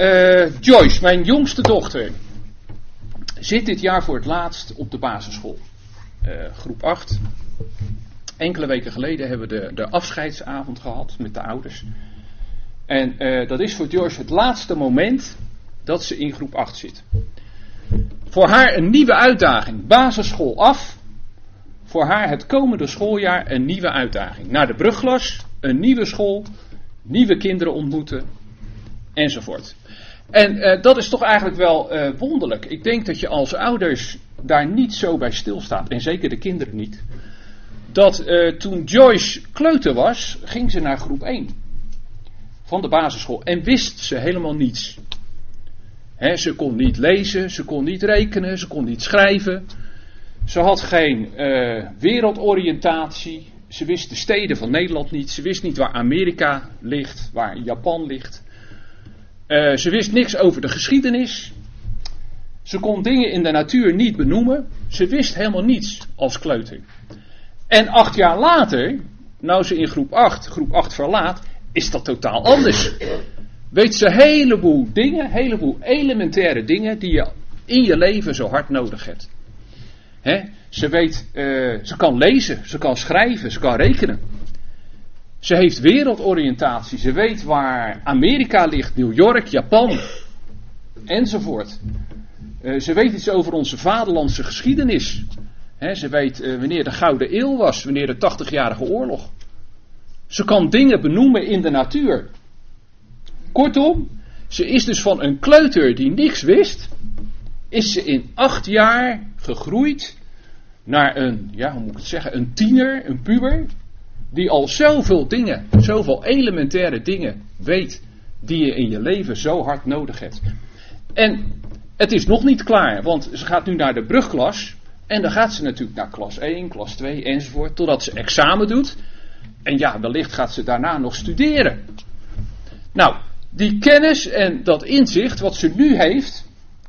Eh, Joyce, mijn jongste dochter, zit dit jaar voor het laatst op de basisschool. Eh, groep 8. Enkele weken geleden hebben we de, de afscheidsavond gehad met de ouders. En eh, dat is voor Joyce het laatste moment dat ze in groep 8 zit. Voor haar een nieuwe uitdaging. Basisschool af. Voor haar het komende schooljaar een nieuwe uitdaging. Naar de brugglas, een nieuwe school, nieuwe kinderen ontmoeten, enzovoort. En uh, dat is toch eigenlijk wel uh, wonderlijk. Ik denk dat je als ouders daar niet zo bij stilstaat, en zeker de kinderen niet. Dat uh, toen Joyce kleuter was, ging ze naar groep 1 van de basisschool en wist ze helemaal niets. Ze kon niet lezen, ze kon niet rekenen, ze kon niet schrijven. Ze had geen wereldoriëntatie. Ze wist de steden van Nederland niet. Ze wist niet waar Amerika ligt, waar Japan ligt. Uh, ze wist niks over de geschiedenis. Ze kon dingen in de natuur niet benoemen. Ze wist helemaal niets als kleuter. En acht jaar later, nou ze in groep 8, groep 8 verlaat, is dat totaal anders. Weet ze een heleboel dingen, een heleboel elementaire dingen die je in je leven zo hard nodig hebt. He? Ze weet, uh, ze kan lezen, ze kan schrijven, ze kan rekenen. Ze heeft wereldoriëntatie. Ze weet waar Amerika ligt, New York, Japan enzovoort. Uh, ze weet iets over onze vaderlandse geschiedenis. Ze weet uh, wanneer de Gouden Eeuw was, wanneer de 80-jarige oorlog. Ze kan dingen benoemen in de natuur. Kortom, ze is dus van een kleuter die niks wist, is ze in acht jaar gegroeid naar een, ja, hoe moet ik het zeggen, een tiener, een puber, die al zoveel dingen, zoveel elementaire dingen weet, die je in je leven zo hard nodig hebt. En het is nog niet klaar, want ze gaat nu naar de brugklas. En dan gaat ze natuurlijk naar klas 1, klas 2 enzovoort, totdat ze examen doet. En ja, wellicht gaat ze daarna nog studeren. Nou, die kennis en dat inzicht wat ze nu heeft,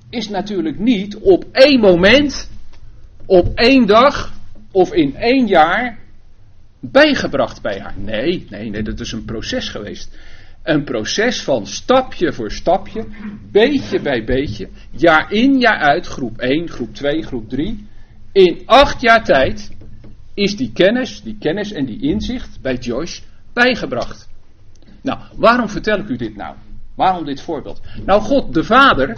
is natuurlijk niet op één moment, op één dag of in één jaar bijgebracht bij haar. Nee, nee, nee, dat is een proces geweest. Een proces van stapje voor stapje, beetje bij beetje, jaar in, jaar uit, groep 1, groep 2, groep 3. In acht jaar tijd is die kennis, die kennis en die inzicht bij Joyce bijgebracht. Nou, waarom vertel ik u dit nou? Waarom dit voorbeeld? Nou, God de Vader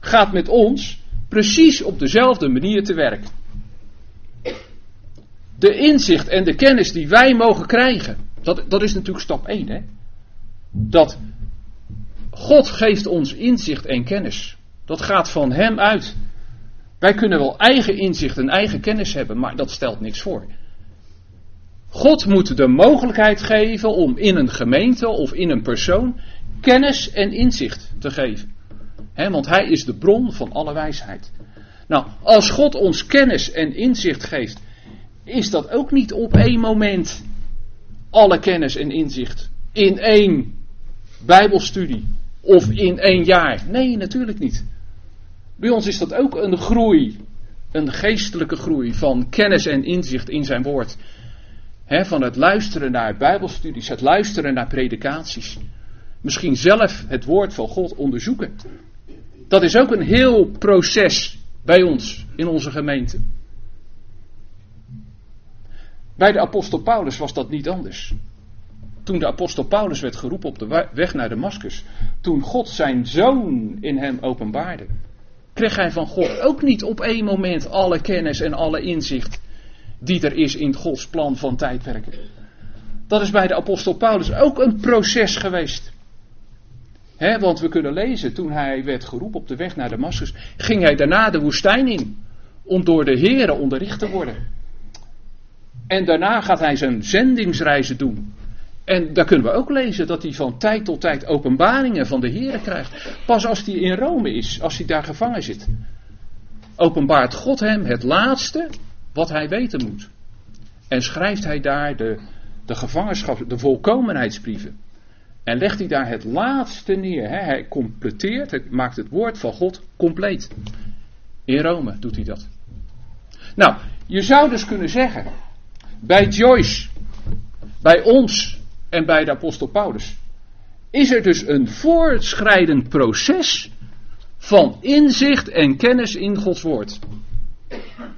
gaat met ons precies op dezelfde manier te werk de inzicht en de kennis die wij mogen krijgen. Dat, dat is natuurlijk stap 1. Hè? Dat God geeft ons inzicht en kennis. Dat gaat van Hem uit. Wij kunnen wel eigen inzicht en eigen kennis hebben, maar dat stelt niks voor. God moet de mogelijkheid geven om in een gemeente of in een persoon kennis en inzicht te geven. He, want Hij is de bron van alle wijsheid. Nou, als God ons kennis en inzicht geeft is dat ook niet op één moment alle kennis en inzicht in één Bijbelstudie of in één jaar. Nee, natuurlijk niet. Bij ons is dat ook een groei, een geestelijke groei van kennis en inzicht in zijn woord. van het luisteren naar Bijbelstudies, het luisteren naar predikaties. Misschien zelf het woord van God onderzoeken. Dat is ook een heel proces bij ons in onze gemeente. Bij de apostel Paulus was dat niet anders. Toen de apostel Paulus werd geroepen op de weg naar Damascus, toen God zijn zoon in hem openbaarde, kreeg hij van God ook niet op één moment alle kennis en alle inzicht die er is in Gods plan van tijdwerken. Dat is bij de apostel Paulus ook een proces geweest. He, want we kunnen lezen, toen hij werd geroepen op de weg naar Damascus, ging hij daarna de woestijn in om door de Here onderricht te worden. En daarna gaat hij zijn zendingsreizen doen. En daar kunnen we ook lezen dat hij van tijd tot tijd openbaringen van de Heer krijgt. Pas als hij in Rome is, als hij daar gevangen zit. Openbaart God hem het laatste wat hij weten moet. En schrijft hij daar de, de gevangenschap, de volkomenheidsbrieven. En legt hij daar het laatste neer. Hè? Hij completeert, hij maakt het woord van God compleet. In Rome doet hij dat. Nou, je zou dus kunnen zeggen bij Joyce, bij ons en bij de apostel Paulus is er dus een voortschrijdend proces van inzicht en kennis in Gods woord.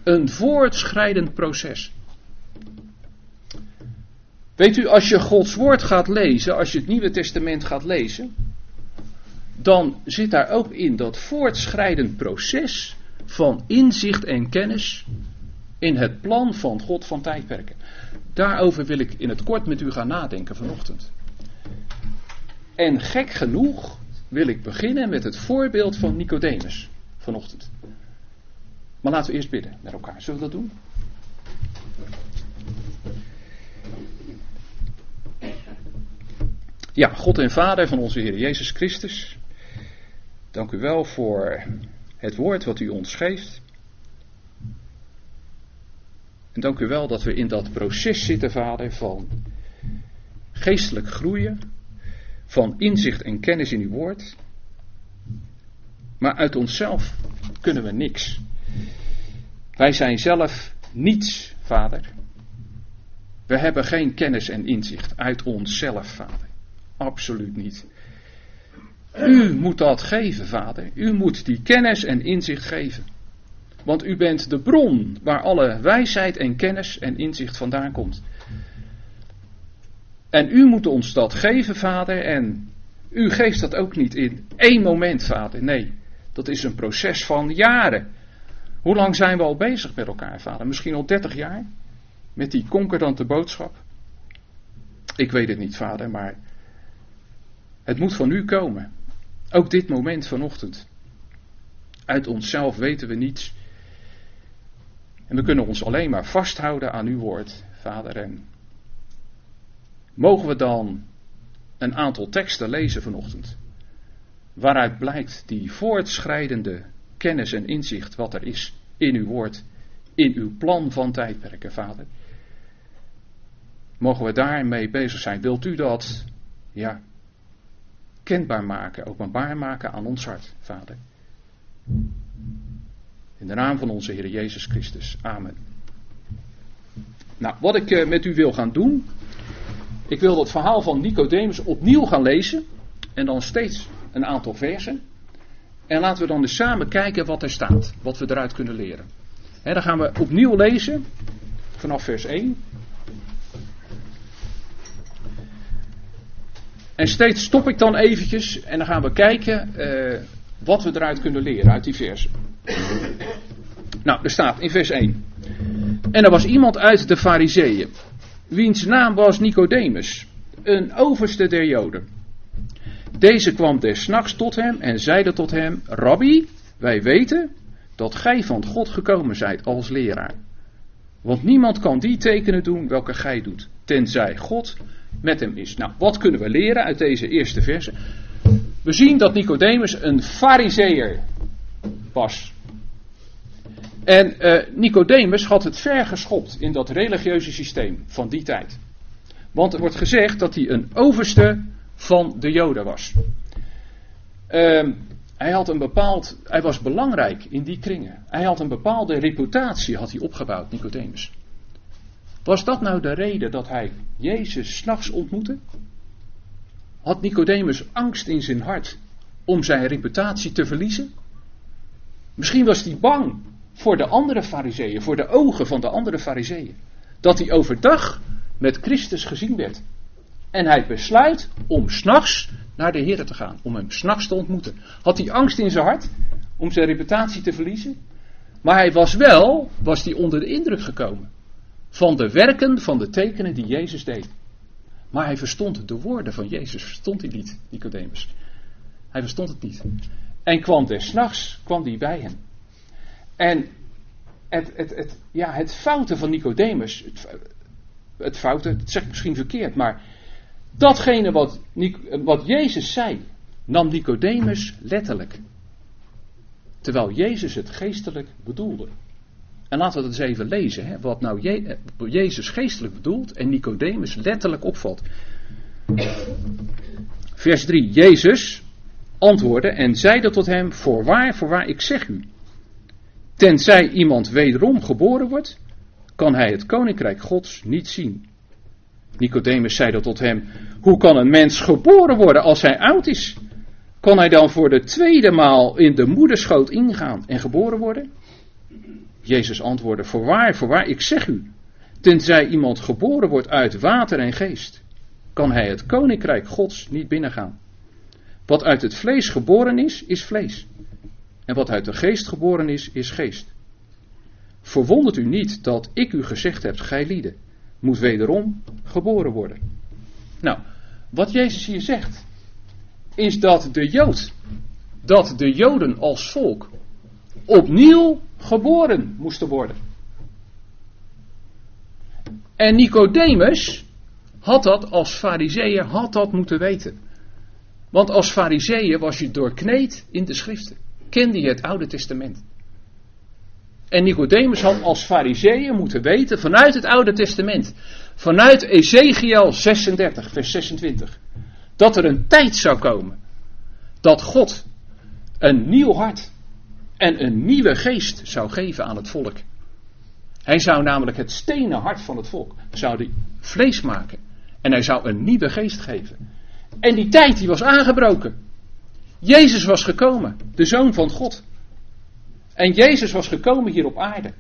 Een voortschrijdend proces. Weet u, als je Gods woord gaat lezen, als je het Nieuwe Testament gaat lezen, dan zit daar ook in dat voortschrijdend proces van inzicht en kennis in het plan van God van tijdperken. Daarover wil ik in het kort met u gaan nadenken vanochtend. En gek genoeg wil ik beginnen met het voorbeeld van Nicodemus vanochtend. Maar laten we eerst bidden met elkaar. Zullen we dat doen? Ja, God en Vader van onze Heer Jezus Christus. Dank u wel voor het woord wat u ons geeft. En dank u wel dat we in dat proces zitten, Vader, van geestelijk groeien, van inzicht en kennis in uw woord. Maar uit onszelf kunnen we niks. Wij zijn zelf niets, Vader. We hebben geen kennis en inzicht uit onszelf, Vader. Absoluut niet. U moet dat geven, Vader. U moet die kennis en inzicht geven. Want u bent de bron waar alle wijsheid en kennis en inzicht vandaan komt. En u moet ons dat geven, Vader. En u geeft dat ook niet in één moment, Vader. Nee, dat is een proces van jaren. Hoe lang zijn we al bezig met elkaar, Vader? Misschien al 30 jaar? Met die concordante boodschap? Ik weet het niet, Vader, maar het moet van u komen. Ook dit moment vanochtend. Uit onszelf weten we niets. En we kunnen ons alleen maar vasthouden aan uw woord, Vader. En mogen we dan een aantal teksten lezen vanochtend. Waaruit blijkt die voortschrijdende kennis en inzicht wat er is in uw woord, in uw plan van tijdperken, Vader. Mogen we daarmee bezig zijn? Wilt u dat, ja, kenbaar maken, openbaar maken aan ons hart, Vader? In de naam van onze Heer Jezus Christus. Amen. Nou, wat ik eh, met u wil gaan doen. Ik wil dat verhaal van Nicodemus opnieuw gaan lezen. En dan steeds een aantal versen. En laten we dan eens samen kijken wat er staat. Wat we eruit kunnen leren. He, dan gaan we opnieuw lezen. Vanaf vers 1. En steeds stop ik dan eventjes. En dan gaan we kijken uh, wat we eruit kunnen leren uit die versen. Nou, er staat in vers 1. En er was iemand uit de Fariseeën, wiens naam was Nicodemus, een overste der Joden. Deze kwam des nachts tot hem en zeide tot hem: Rabbi, wij weten dat gij van God gekomen zijt als leraar. Want niemand kan die tekenen doen welke gij doet, tenzij God met hem is. Nou, wat kunnen we leren uit deze eerste verse? We zien dat Nicodemus een fariseer was. En uh, Nicodemus had het ver geschopt in dat religieuze systeem van die tijd. Want er wordt gezegd dat hij een overste van de Joden was. Uh, hij had een bepaald, hij was belangrijk in die kringen. Hij had een bepaalde reputatie had hij opgebouwd, Nicodemus. Was dat nou de reden dat hij Jezus s'nachts ontmoette? Had Nicodemus angst in zijn hart om zijn reputatie te verliezen? Misschien was hij bang voor de andere fariseeën, voor de ogen van de andere fariseeën. Dat hij overdag met Christus gezien werd. En hij besluit om s'nachts naar de Heer te gaan, om hem s'nachts te ontmoeten. Had hij angst in zijn hart om zijn reputatie te verliezen? Maar hij was wel, was hij onder de indruk gekomen van de werken, van de tekenen die Jezus deed. Maar hij verstond de woorden van Jezus, verstond hij niet, Nicodemus. Hij verstond het niet. En kwam des nachts, kwam hij bij hem. En het, het, het, ja, het fouten van Nicodemus, het, het fouten, dat zeg ik misschien verkeerd, maar datgene wat, wat Jezus zei, nam Nicodemus letterlijk. Terwijl Jezus het geestelijk bedoelde. En laten we dat eens even lezen, hè, wat nou Je Jezus geestelijk bedoelt en Nicodemus letterlijk opvalt. Vers 3. Jezus antwoordde en zeide tot hem, voorwaar, voorwaar, ik zeg u, tenzij iemand wederom geboren wordt, kan hij het koninkrijk Gods niet zien. Nicodemus zei dat tot hem: Hoe kan een mens geboren worden als hij oud is? Kan hij dan voor de tweede maal in de moederschoot ingaan en geboren worden? Jezus antwoordde: Voorwaar, voorwaar, ik zeg u, tenzij iemand geboren wordt uit water en geest, kan hij het koninkrijk Gods niet binnengaan. Wat uit het vlees geboren is, is vlees. En wat uit de geest geboren is, is geest. Verwondert u niet dat ik u gezegd heb, gij lieden, moet wederom geboren worden. Nou, wat Jezus hier zegt, is dat de Jood, dat de Joden als volk opnieuw geboren moesten worden. En Nicodemus had dat als fariseeër had dat moeten weten. Want als fariseeër was je doorkneed in de schriften. Kende je het Oude Testament. En Nicodemus had als fariseeër moeten weten vanuit het Oude Testament. Vanuit Ezekiel 36 vers 26. Dat er een tijd zou komen. Dat God een nieuw hart en een nieuwe geest zou geven aan het volk. Hij zou namelijk het stenen hart van het volk, zou die vlees maken. En hij zou een nieuwe geest geven. En die tijd die was aangebroken. Jezus was gekomen, de Zoon van God. En Jezus was gekomen hier op aarde.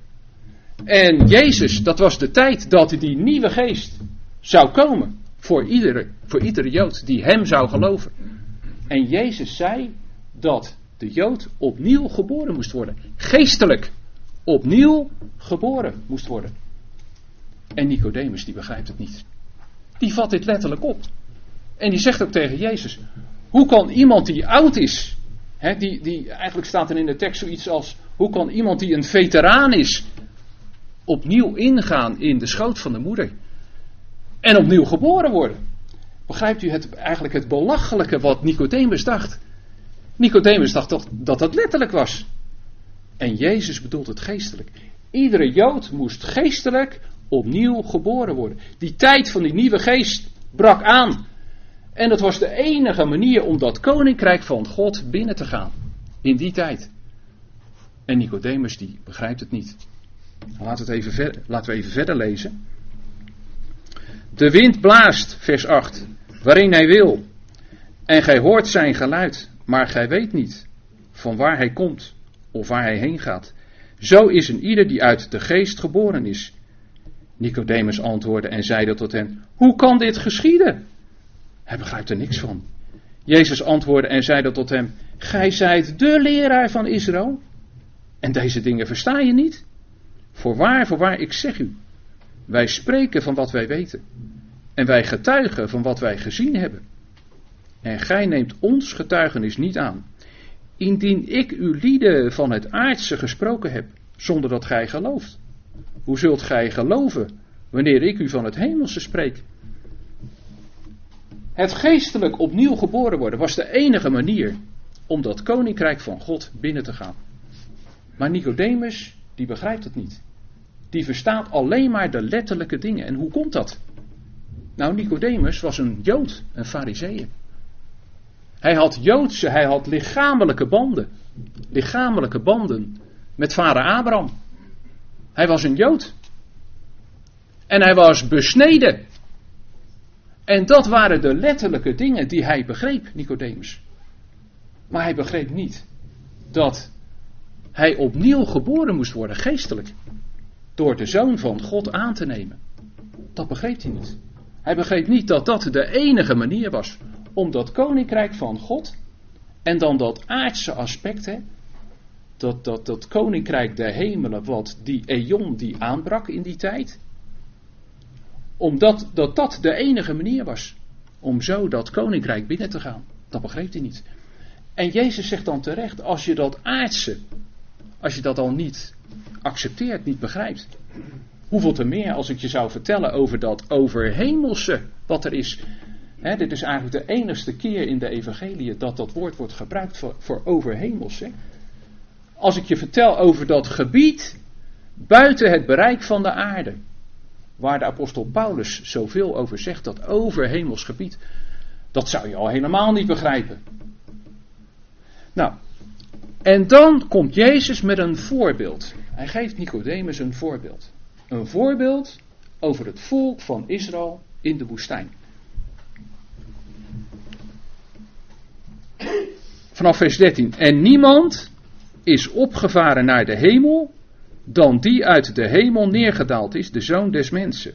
En Jezus, dat was de tijd dat die nieuwe geest zou komen. Voor iedere, voor iedere Jood die hem zou geloven. En Jezus zei dat de Jood opnieuw geboren moest worden. Geestelijk opnieuw geboren moest worden. En Nicodemus die begrijpt het niet. Die vat dit letterlijk op. En die zegt ook tegen Jezus: Hoe kan iemand die oud is, hè, die, die, eigenlijk staat er in de tekst zoiets als: Hoe kan iemand die een veteraan is, opnieuw ingaan in de schoot van de moeder en opnieuw geboren worden? Begrijpt u het, eigenlijk het belachelijke wat Nicodemus dacht? Nicodemus dacht toch dat dat letterlijk was. En Jezus bedoelt het geestelijk. Iedere Jood moest geestelijk opnieuw geboren worden. Die tijd van die nieuwe geest brak aan. En dat was de enige manier om dat koninkrijk van God binnen te gaan. In die tijd. En Nicodemus die begrijpt het niet. Laten we, even laten we even verder lezen. De wind blaast, vers 8, waarin hij wil. En gij hoort zijn geluid, maar gij weet niet van waar hij komt of waar hij heen gaat. Zo is een ieder die uit de geest geboren is. Nicodemus antwoordde en zeide tot hen: Hoe kan dit geschieden? Hij begrijpt er niks van. Jezus antwoordde en zeide tot hem: Gij zijt de leraar van Israël. En deze dingen versta je niet? Voorwaar, voorwaar, ik zeg u: Wij spreken van wat wij weten. En wij getuigen van wat wij gezien hebben. En gij neemt ons getuigenis niet aan. Indien ik uw lieden van het aardse gesproken heb, zonder dat gij gelooft. Hoe zult gij geloven wanneer ik u van het hemelse spreek? Het geestelijk opnieuw geboren worden was de enige manier om dat koninkrijk van God binnen te gaan. Maar Nicodemus, die begrijpt het niet. Die verstaat alleen maar de letterlijke dingen. En hoe komt dat? Nou, Nicodemus was een Jood, een Fariseeën. Hij had Joodse, hij had lichamelijke banden. Lichamelijke banden met vader Abraham. Hij was een Jood. En hij was besneden. En dat waren de letterlijke dingen die hij begreep, Nicodemus. Maar hij begreep niet dat hij opnieuw geboren moest worden, geestelijk. Door de zoon van God aan te nemen. Dat begreep hij niet. Hij begreep niet dat dat de enige manier was om dat koninkrijk van God en dan dat aardse aspect, hè, dat, dat, dat koninkrijk der hemelen, wat die eon die aanbrak in die tijd, omdat dat, dat de enige manier was om zo dat koninkrijk binnen te gaan. Dat begreep hij niet. En Jezus zegt dan terecht, als je dat aardse, als je dat al niet accepteert, niet begrijpt, hoeveel te meer als ik je zou vertellen over dat overhemelse wat er is dit is eigenlijk de enigste keer in de evangelie dat dat woord wordt gebruikt voor, voor overhemels. Als ik je vertel over dat gebied buiten het bereik van de aarde, waar de apostel Paulus zoveel over zegt, dat overhemels gebied, dat zou je al helemaal niet begrijpen. Nou, en dan komt Jezus met een voorbeeld. Hij geeft Nicodemus een voorbeeld. Een voorbeeld over het volk van Israël in de woestijn. Vanaf vers 13. En niemand is opgevaren naar de hemel dan die uit de hemel neergedaald is, de zoon des mensen.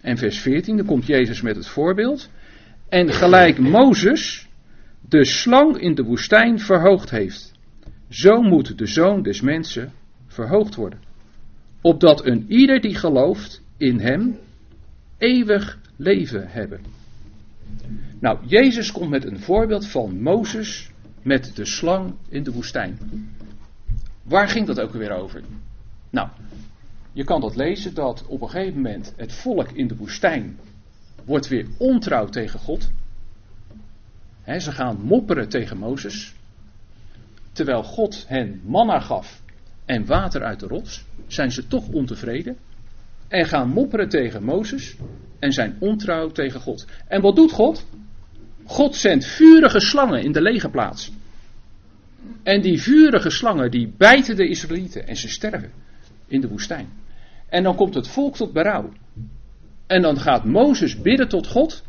En vers 14, dan komt Jezus met het voorbeeld. En gelijk Mozes de slang in de woestijn verhoogd heeft, zo moet de zoon des mensen verhoogd worden. Opdat een ieder die gelooft in hem eeuwig leven hebben. Nou, Jezus komt met een voorbeeld van Mozes met de slang in de woestijn. Waar ging dat ook weer over? Nou, je kan dat lezen dat op een gegeven moment het volk in de woestijn wordt weer ontrouw tegen God. ze gaan mopperen tegen Mozes. Terwijl God hen manna gaf en water uit de rots, zijn ze toch ontevreden. En gaan mopperen tegen Mozes en zijn ontrouw tegen God. En wat doet God? God zendt vurige slangen in de legerplaats. En die vurige slangen die bijten de Israëlieten en ze sterven in de woestijn. En dan komt het volk tot berouw. En dan gaat Mozes bidden tot God.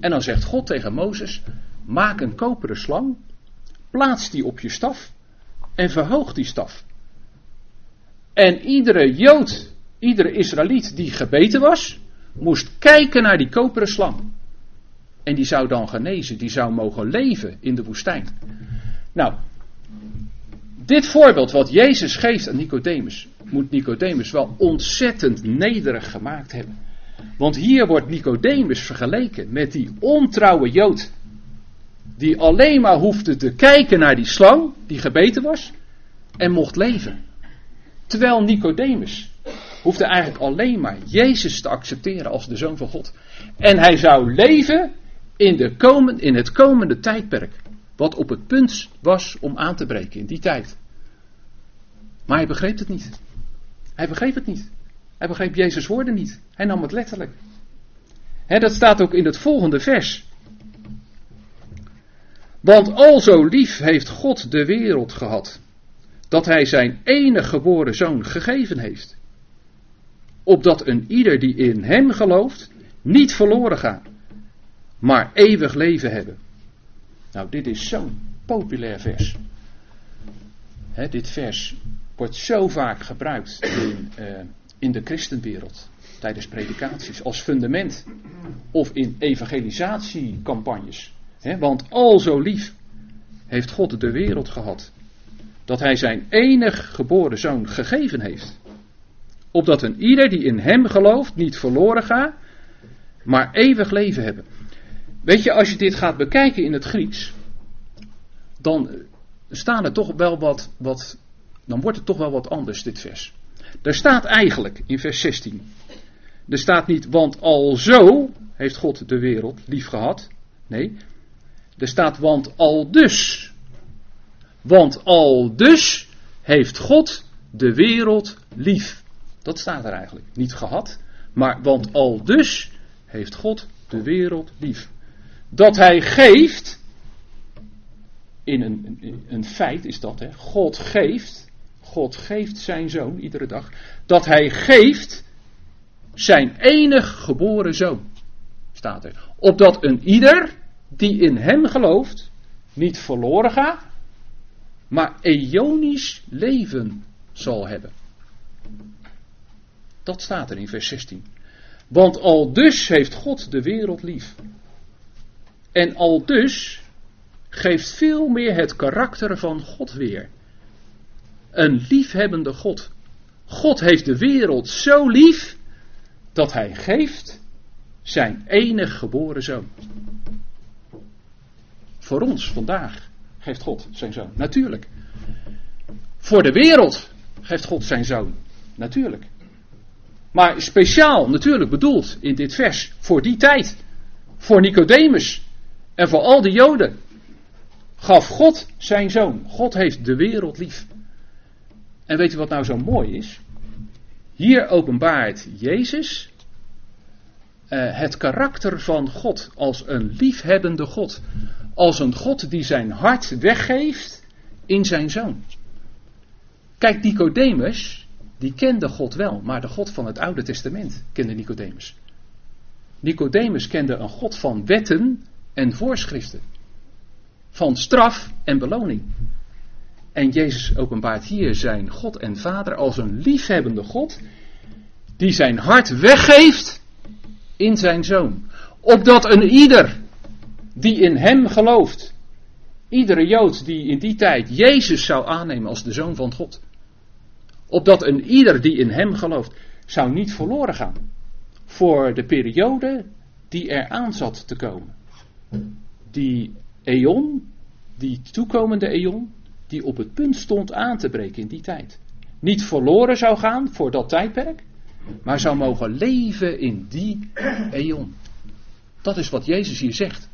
En dan zegt God tegen Mozes: Maak een koperen slang, plaats die op je staf en verhoog die staf. En iedere Jood, iedere Israëliet die gebeten was, moest kijken naar die koperen slang. En die zou dan genezen, die zou mogen leven in de woestijn. Nou, dit voorbeeld wat Jezus geeft aan Nicodemus, moet Nicodemus wel ontzettend nederig gemaakt hebben. Want hier wordt Nicodemus vergeleken met die ontrouwe Jood. Die alleen maar hoefde te kijken naar die slang die gebeten was en mocht leven. Terwijl Nicodemus hoefde eigenlijk alleen maar Jezus te accepteren als de zoon van God. En hij zou leven in, de komen, in het komende tijdperk. Wat op het punt was om aan te breken in die tijd. Maar hij begreep het niet. Hij begreep het niet. Hij begreep Jezus' woorden niet. Hij nam het letterlijk. dat staat ook in het volgende vers. Want al zo lief heeft God de wereld gehad, dat hij zijn enige geboren zoon gegeven heeft. Opdat een ieder die in hem gelooft, niet verloren gaat, maar eeuwig leven hebben. Nou, dit is zo'n populair vers. dit vers wordt zo vaak gebruikt in, uh, in de christenwereld tijdens predikaties als fundament of in evangelisatiecampagnes. want al zo lief heeft God de wereld gehad dat hij zijn enig geboren zoon gegeven heeft. Opdat een ieder die in hem gelooft niet verloren gaat, maar eeuwig leven hebben. Weet je, als je dit gaat bekijken in het Grieks, dan staan er toch wel wat, wat dan wordt het toch wel wat anders, dit vers. Er staat eigenlijk in vers 16. Er staat niet, want al zo heeft God de wereld lief gehad. Nee, er staat, want al dus. Want al dus heeft God de wereld lief. Dat staat er eigenlijk. Niet gehad, maar want al dus heeft God de wereld lief. Dat hij geeft, in een, een feit is dat, hè, God geeft, God geeft zijn zoon iedere dag. Dat hij geeft zijn enig geboren zoon. Staat er. Opdat een ieder die in hem gelooft niet verloren gaat, maar eonisch leven zal hebben. Dat staat er in vers 16. Want al dus heeft God de wereld lief. En al dus geeft veel meer het karakter van God weer. Een liefhebbende God. God heeft de wereld zo lief dat hij geeft zijn enig geboren zoon. Voor ons vandaag geeft God zijn zoon. Natuurlijk. Voor de wereld geeft God zijn zoon. Natuurlijk. Maar speciaal natuurlijk bedoeld in dit vers voor die tijd. Voor Nicodemus en voor al de Joden. Gaf God zijn zoon. God heeft de wereld lief. En weet u wat nou zo mooi is? Hier openbaart Jezus uh, het karakter van God als een liefhebbende God. Als een God die zijn hart weggeeft in zijn zoon. Kijk, Nicodemus, die kende God wel, maar de God van het Oude Testament kende Nicodemus. Nicodemus kende een God van wetten en voorschriften. Van straf en beloning. En Jezus openbaart hier zijn God en Vader als een liefhebbende God. Die zijn hart weggeeft in zijn zoon. Opdat een ieder die in hem gelooft. Iedere Jood die in die tijd Jezus zou aannemen als de zoon van God. Opdat een ieder die in hem gelooft zou niet verloren gaan. Voor de periode die er aan zat te komen. Die eon, die toekomende eon, die op het punt stond aan te breken in die tijd. Niet verloren zou gaan voor dat tijdperk, maar zou mogen leven in die eon. Dat is wat Jezus hier zegt.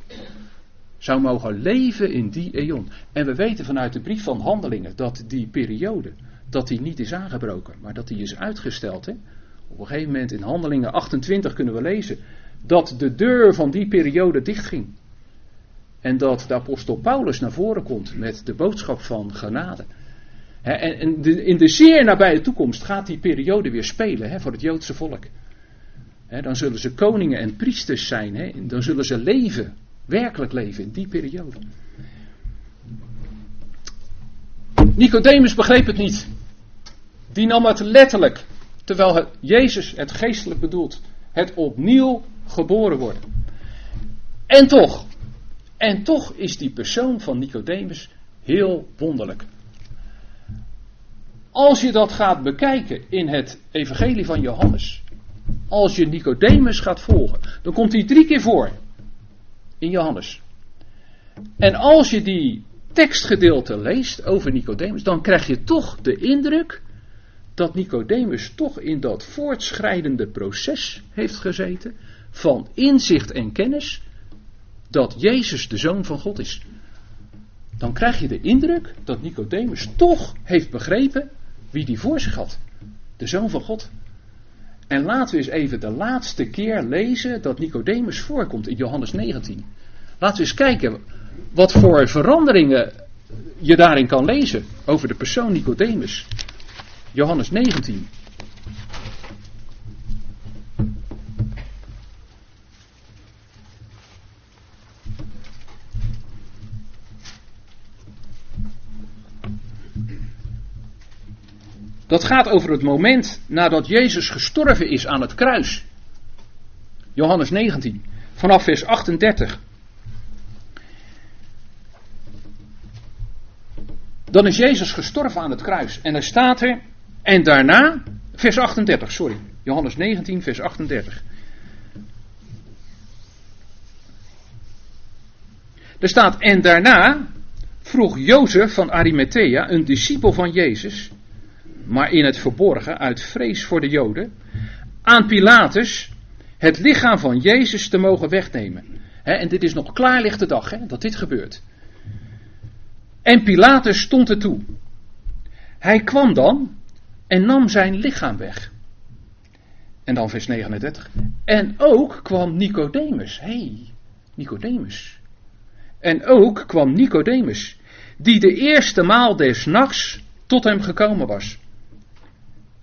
Zou mogen leven in die eon. En we weten vanuit de brief van Handelingen dat die periode, dat die niet is aangebroken, maar dat die is uitgesteld. Hè? Op een gegeven moment in Handelingen 28 kunnen we lezen dat de deur van die periode dichtging. En dat de apostel Paulus naar voren komt met de boodschap van genade. en in de zeer nabije toekomst gaat die periode weer spelen voor het Joodse volk. dan zullen ze koningen en priesters zijn. dan zullen ze leven, werkelijk leven in die periode. Nicodemus begreep het niet. Die nam het letterlijk. Terwijl Jezus het geestelijk bedoelt. Het opnieuw geboren worden. En toch, en toch is die persoon van Nicodemus heel wonderlijk. Als je dat gaat bekijken in het Evangelie van Johannes, als je Nicodemus gaat volgen, dan komt hij drie keer voor in Johannes. En als je die tekstgedeelte leest over Nicodemus, dan krijg je toch de indruk dat Nicodemus toch in dat voortschrijdende proces heeft gezeten van inzicht en kennis dat Jezus de Zoon van God is. Dan krijg je de indruk dat Nicodemus toch heeft begrepen wie die voor zich had. De Zoon van God. En laten we eens even de laatste keer lezen dat Nicodemus voorkomt in Johannes 19. Laten we eens kijken wat voor veranderingen je daarin kan lezen over de persoon Nicodemus. Johannes 19. Dat gaat over het moment nadat Jezus gestorven is aan het kruis. Johannes 19, vanaf vers 38. Dan is Jezus gestorven aan het kruis. En er staat er, en daarna, vers 38, sorry. Johannes 19, vers 38. Er staat, en daarna vroeg Jozef van Arimathea, een discipel van Jezus, maar in het verborgen, uit vrees voor de Joden, aan Pilatus het lichaam van Jezus te mogen wegnemen. en dit is nog klaarlichte dag he, dat dit gebeurt. En Pilatus stond er toe. Hij kwam dan en nam zijn lichaam weg. En dan vers 39. En ook kwam Nicodemus. Hé, hey, Nicodemus. En ook kwam Nicodemus, die de eerste maal des nachts tot hem gekomen was.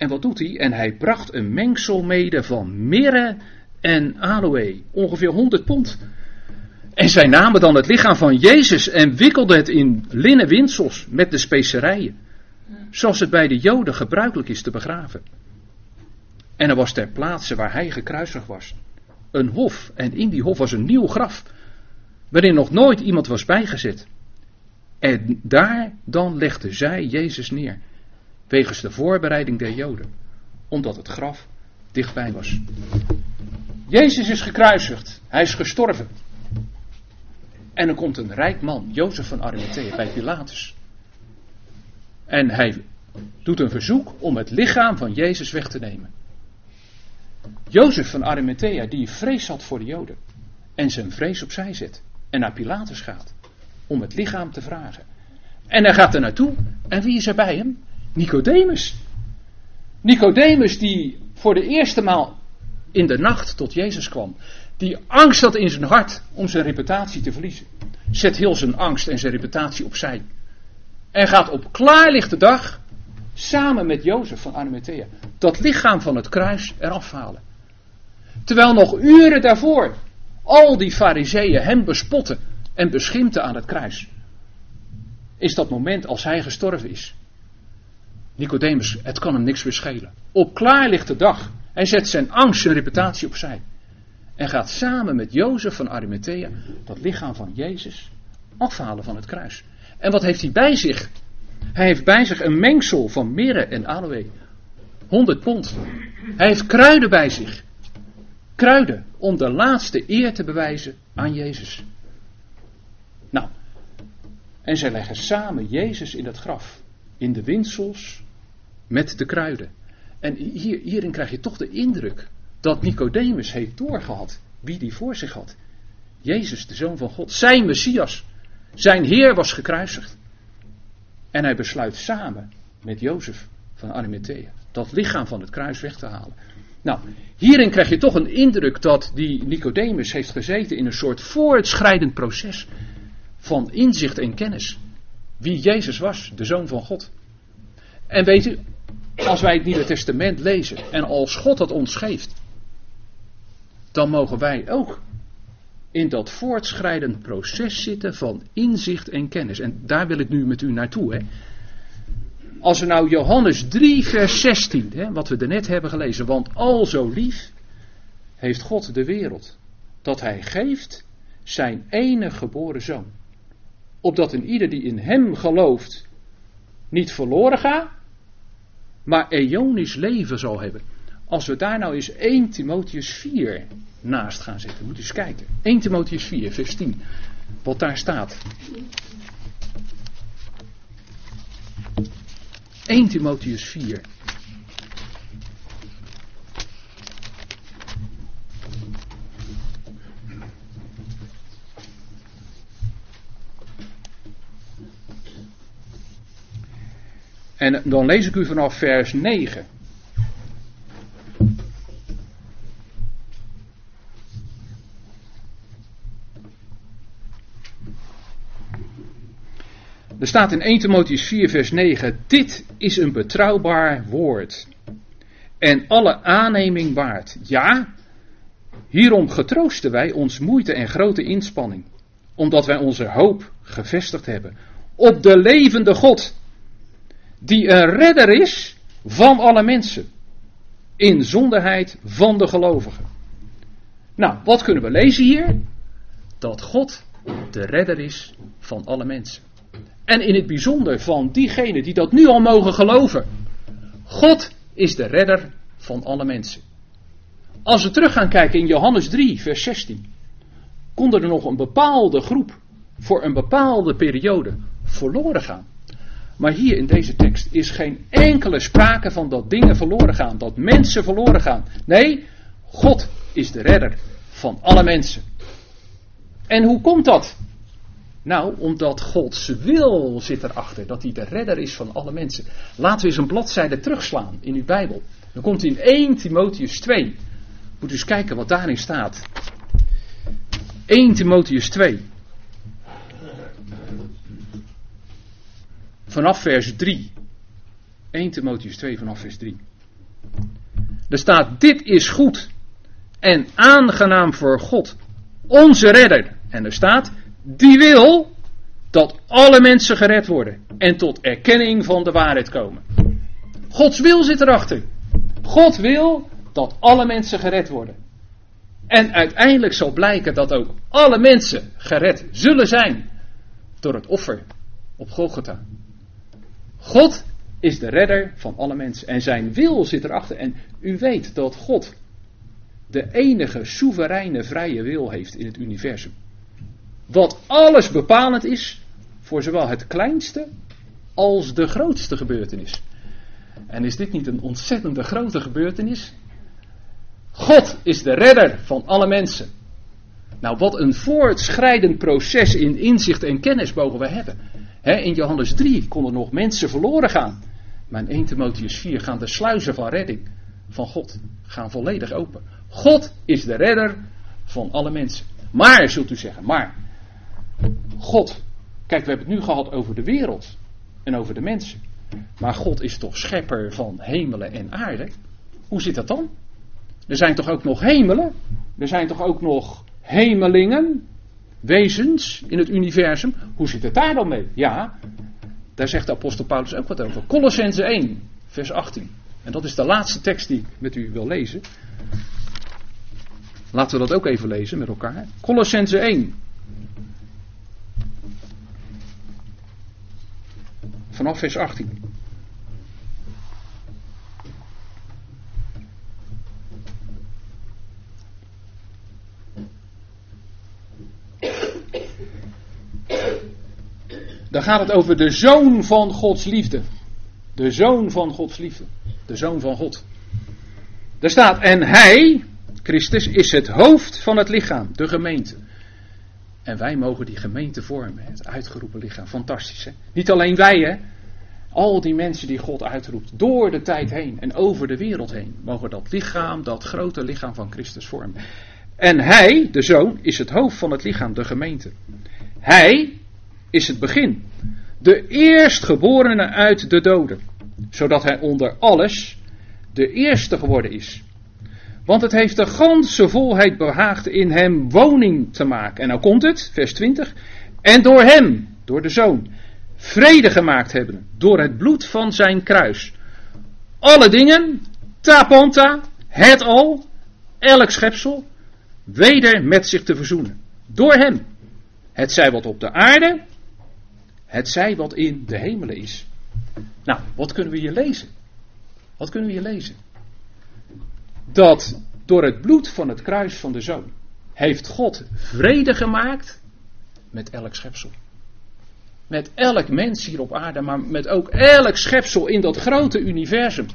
En wat doet hij? En hij bracht een mengsel mede van mirre en aloe. Ongeveer 100 pond. En zij namen dan het lichaam van Jezus en wikkelden het in linnen windsels met de specerijen. Zoals het bij de Joden gebruikelijk is te begraven. En er was ter plaatse waar hij gekruisigd was. Een hof. En in die hof was een nieuw graf. Waarin nog nooit iemand was bijgezet. En daar dan legde zij Jezus neer. Wegens de voorbereiding der Joden. Omdat het graf dichtbij was. Jezus is gekruisigd. Hij is gestorven. En er komt een rijk man, Jozef van Arimathea, bij Pilatus. En hij doet een verzoek om het lichaam van Jezus weg te nemen. Jozef van Arimathea, die vrees had voor de Joden. En zijn vrees opzij zet. En naar Pilatus gaat. Om het lichaam te vragen. En hij gaat er naartoe. En wie is er bij hem? Nicodemus. Nicodemus die voor de eerste maal in de nacht tot Jezus kwam. Die angst had in zijn hart om zijn reputatie te verliezen. Zet heel zijn angst en zijn reputatie opzij. En gaat op klaarlichte dag samen met Jozef van Arimathea dat lichaam van het kruis eraf halen. Terwijl nog uren daarvoor al die fariseeën hem bespotten en beschimpten aan het kruis. Is dat moment als hij gestorven is. Nicodemus, het kan hem niks meer schelen. Op klaarlichte dag. Hij zet zijn angst, zijn reputatie opzij. En gaat samen met Jozef van Arimathea dat lichaam van Jezus afhalen van het kruis. En wat heeft hij bij zich? Hij heeft bij zich een mengsel van mirre en aloe. 100 pond. Hij heeft kruiden bij zich. Kruiden om de laatste eer te bewijzen aan Jezus. Nou, en zij leggen samen Jezus in het graf. In de winsels met de kruiden. En hier, hierin krijg je toch de indruk dat Nicodemus heeft doorgehad wie die voor zich had. Jezus, de Zoon van God, zijn Messias. Zijn Heer was gekruisigd. En hij besluit samen met Jozef van Arimathea dat lichaam van het kruis weg te halen. Nou, hierin krijg je toch een indruk dat die Nicodemus heeft gezeten in een soort voortschrijdend proces van inzicht en kennis. Wie Jezus was, de Zoon van God. En weet u, als wij het Nieuwe Testament lezen en als God dat ons geeft, dan mogen wij ook in dat voortschrijdend proces zitten van inzicht en kennis. En daar wil ik nu met u naartoe. Hè. Als we nou Johannes 3, vers 16, hè, wat we net hebben gelezen, want al zo lief heeft God de wereld, dat hij geeft zijn enige geboren zoon. Opdat een ieder die in hem gelooft niet verloren gaat, maar eonisch leven zal hebben. Als we daar nou eens 1 Timotheus 4 naast gaan zetten, moet eens kijken. 1 Timotheus 4, vers 10, wat daar staat. 1 Timotheus 4. En dan lees ik u vanaf vers 9. Er staat in 1 Timotheus 4, vers 9: Dit is een betrouwbaar woord. En alle aanneming waard. Ja, hierom getroosten wij ons moeite en grote inspanning. Omdat wij onze hoop gevestigd hebben op de levende God. Die een redder is van alle mensen. In zonderheid van de gelovigen. Nou, wat kunnen we lezen hier? Dat God de redder is van alle mensen. En in het bijzonder van diegenen die dat nu al mogen geloven. God is de redder van alle mensen. Als we terug gaan kijken in Johannes 3, vers 16, kon er nog een bepaalde groep voor een bepaalde periode verloren gaan. Maar hier in deze tekst is geen enkele sprake van dat dingen verloren gaan, dat mensen verloren gaan. Nee, God is de redder van alle mensen. En hoe komt dat? Nou, omdat Gods wil zit erachter, dat hij de redder is van alle mensen. Laten we eens een bladzijde terugslaan in uw Bijbel. Dan komt in 1 Timotheus 2. Moet u eens kijken wat daarin staat. 1 Timotheus 2. Vanaf vers 3. 1 Timotheus 2 vanaf vers 3. Er staat, dit is goed en aangenaam voor God, onze redder. En er staat, die wil dat alle mensen gered worden en tot erkenning van de waarheid komen. Gods wil zit erachter. God wil dat alle mensen gered worden. En uiteindelijk zal blijken dat ook alle mensen gered zullen zijn door het offer op Golgotha. God is de redder van alle mensen en zijn wil zit erachter. En u weet dat God de enige soevereine vrije wil heeft in het universum. Wat alles bepalend is voor zowel het kleinste als de grootste gebeurtenis. En is dit niet een ontzettende grote gebeurtenis? God is de redder van alle mensen. Nou, wat een voortschrijdend proces in inzicht en kennis mogen we hebben. In Johannes 3 konden nog mensen verloren gaan. Maar in 1 Timotheus 4 gaan de sluizen van redding van God gaan volledig open. God is de redder van alle mensen. Maar, zult u zeggen, maar God, kijk, we hebben het nu gehad over de wereld en over de mensen. Maar God is toch schepper van hemelen en aarde? Hoe zit dat dan? Er zijn toch ook nog hemelen? Er zijn toch ook nog hemelingen, wezens in het universum? Hoe zit het daar dan mee? Ja, daar zegt de apostel Paulus ook wat over. Colossense 1, vers 18. En dat is de laatste tekst die ik met u wil lezen. Laten we dat ook even lezen met elkaar. Colossense 1. Vanaf vers 18. Gaat het over de zoon van Gods liefde. De zoon van Gods liefde. De zoon van God. Daar staat, en hij, Christus, is het hoofd van het lichaam, de gemeente. En wij mogen die gemeente vormen, het uitgeroepen lichaam. Fantastisch, hè? Niet alleen wij, hè? Al die mensen die God uitroept, door de tijd heen en over de wereld heen, mogen dat lichaam, dat grote lichaam van Christus vormen. En hij, de zoon, is het hoofd van het lichaam, de gemeente. Hij is het begin. De eerstgeborene uit de doden. Zodat hij onder alles de eerste geworden is. Want het heeft de ganse volheid behaagd in hem woning te maken. En nou komt het, vers 20. En door hem, door de zoon, vrede gemaakt hebben. Door het bloed van zijn kruis. Alle dingen, tapanta, het al, elk schepsel, weder met zich te verzoenen. Door hem. Het zij wat op de aarde, het zij wat in de hemelen is. Nou, wat kunnen we hier lezen? Wat kunnen we hier lezen? Dat door het bloed van het kruis van de zoon heeft God vrede gemaakt met elk schepsel. Met elk mens hier op aarde, maar met ook elk schepsel in dat grote universum.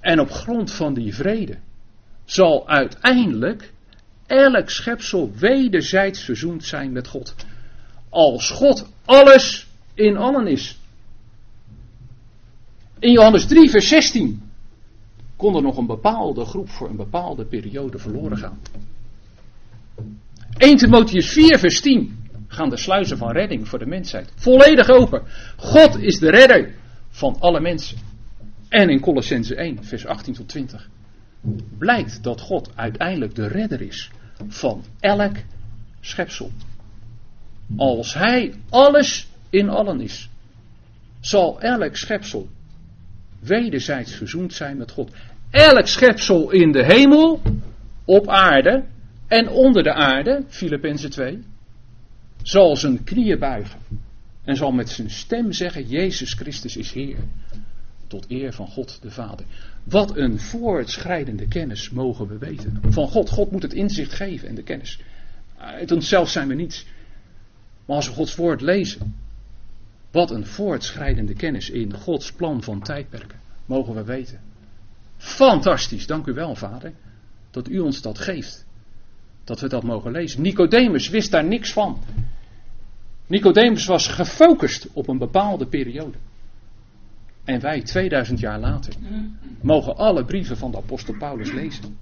En op grond van die vrede zal uiteindelijk elk schepsel wederzijds verzoend zijn met God. Als God alles in allen is. In Johannes 3, vers 16 kon er nog een bepaalde groep voor een bepaalde periode verloren gaan. 1 Timotheus 4, vers 10 gaan de sluizen van redding voor de mensheid volledig open. God is de redder van alle mensen. En in Colossense 1, vers 18 tot 20 blijkt dat God uiteindelijk de redder is van elk schepsel. Als Hij alles in allen is, zal elk schepsel wederzijds verzoend zijn met God. Elk schepsel in de hemel, op aarde en onder de aarde, Filippenzen 2, zal zijn knieën buigen en zal met zijn stem zeggen: Jezus Christus is Heer. Tot eer van God de Vader. Wat een voortschrijdende kennis mogen we weten. Van God. God moet het inzicht geven en de kennis. Uit onszelf zijn we niets. Maar als we Gods woord lezen, wat een voortschrijdende kennis in Gods plan van tijdperken mogen we weten. Fantastisch, dank u wel, vader, dat u ons dat geeft. Dat we dat mogen lezen. Nicodemus wist daar niks van. Nicodemus was gefocust op een bepaalde periode. En wij, 2000 jaar later, mogen alle brieven van de apostel Paulus lezen.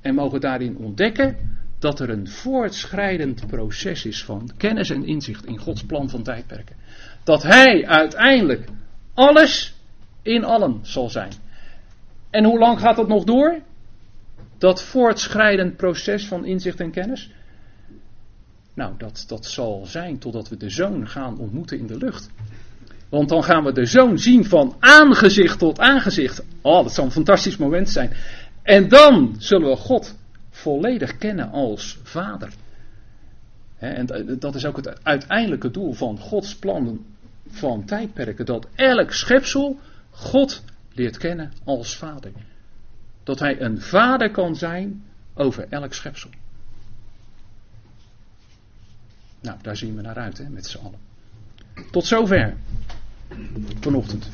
En mogen daarin ontdekken dat er een voortschrijdend proces is van kennis en inzicht in Gods plan van tijdperken. Dat Hij uiteindelijk alles in allen zal zijn. En hoe lang gaat dat nog door? Dat voortschrijdend proces van inzicht en kennis? Nou, dat, dat zal zijn totdat we de zoon gaan ontmoeten in de lucht. Want dan gaan we de zoon zien van aangezicht tot aangezicht. Oh, dat zal een fantastisch moment zijn. En dan zullen we God volledig kennen als vader. en dat is ook het uiteindelijke doel van Gods plannen van tijdperken. Dat elk schepsel God leert kennen als vader. Dat hij een vader kan zijn over elk schepsel. Nou, daar zien we naar uit hè, met z'n allen. Tot zover vanochtend.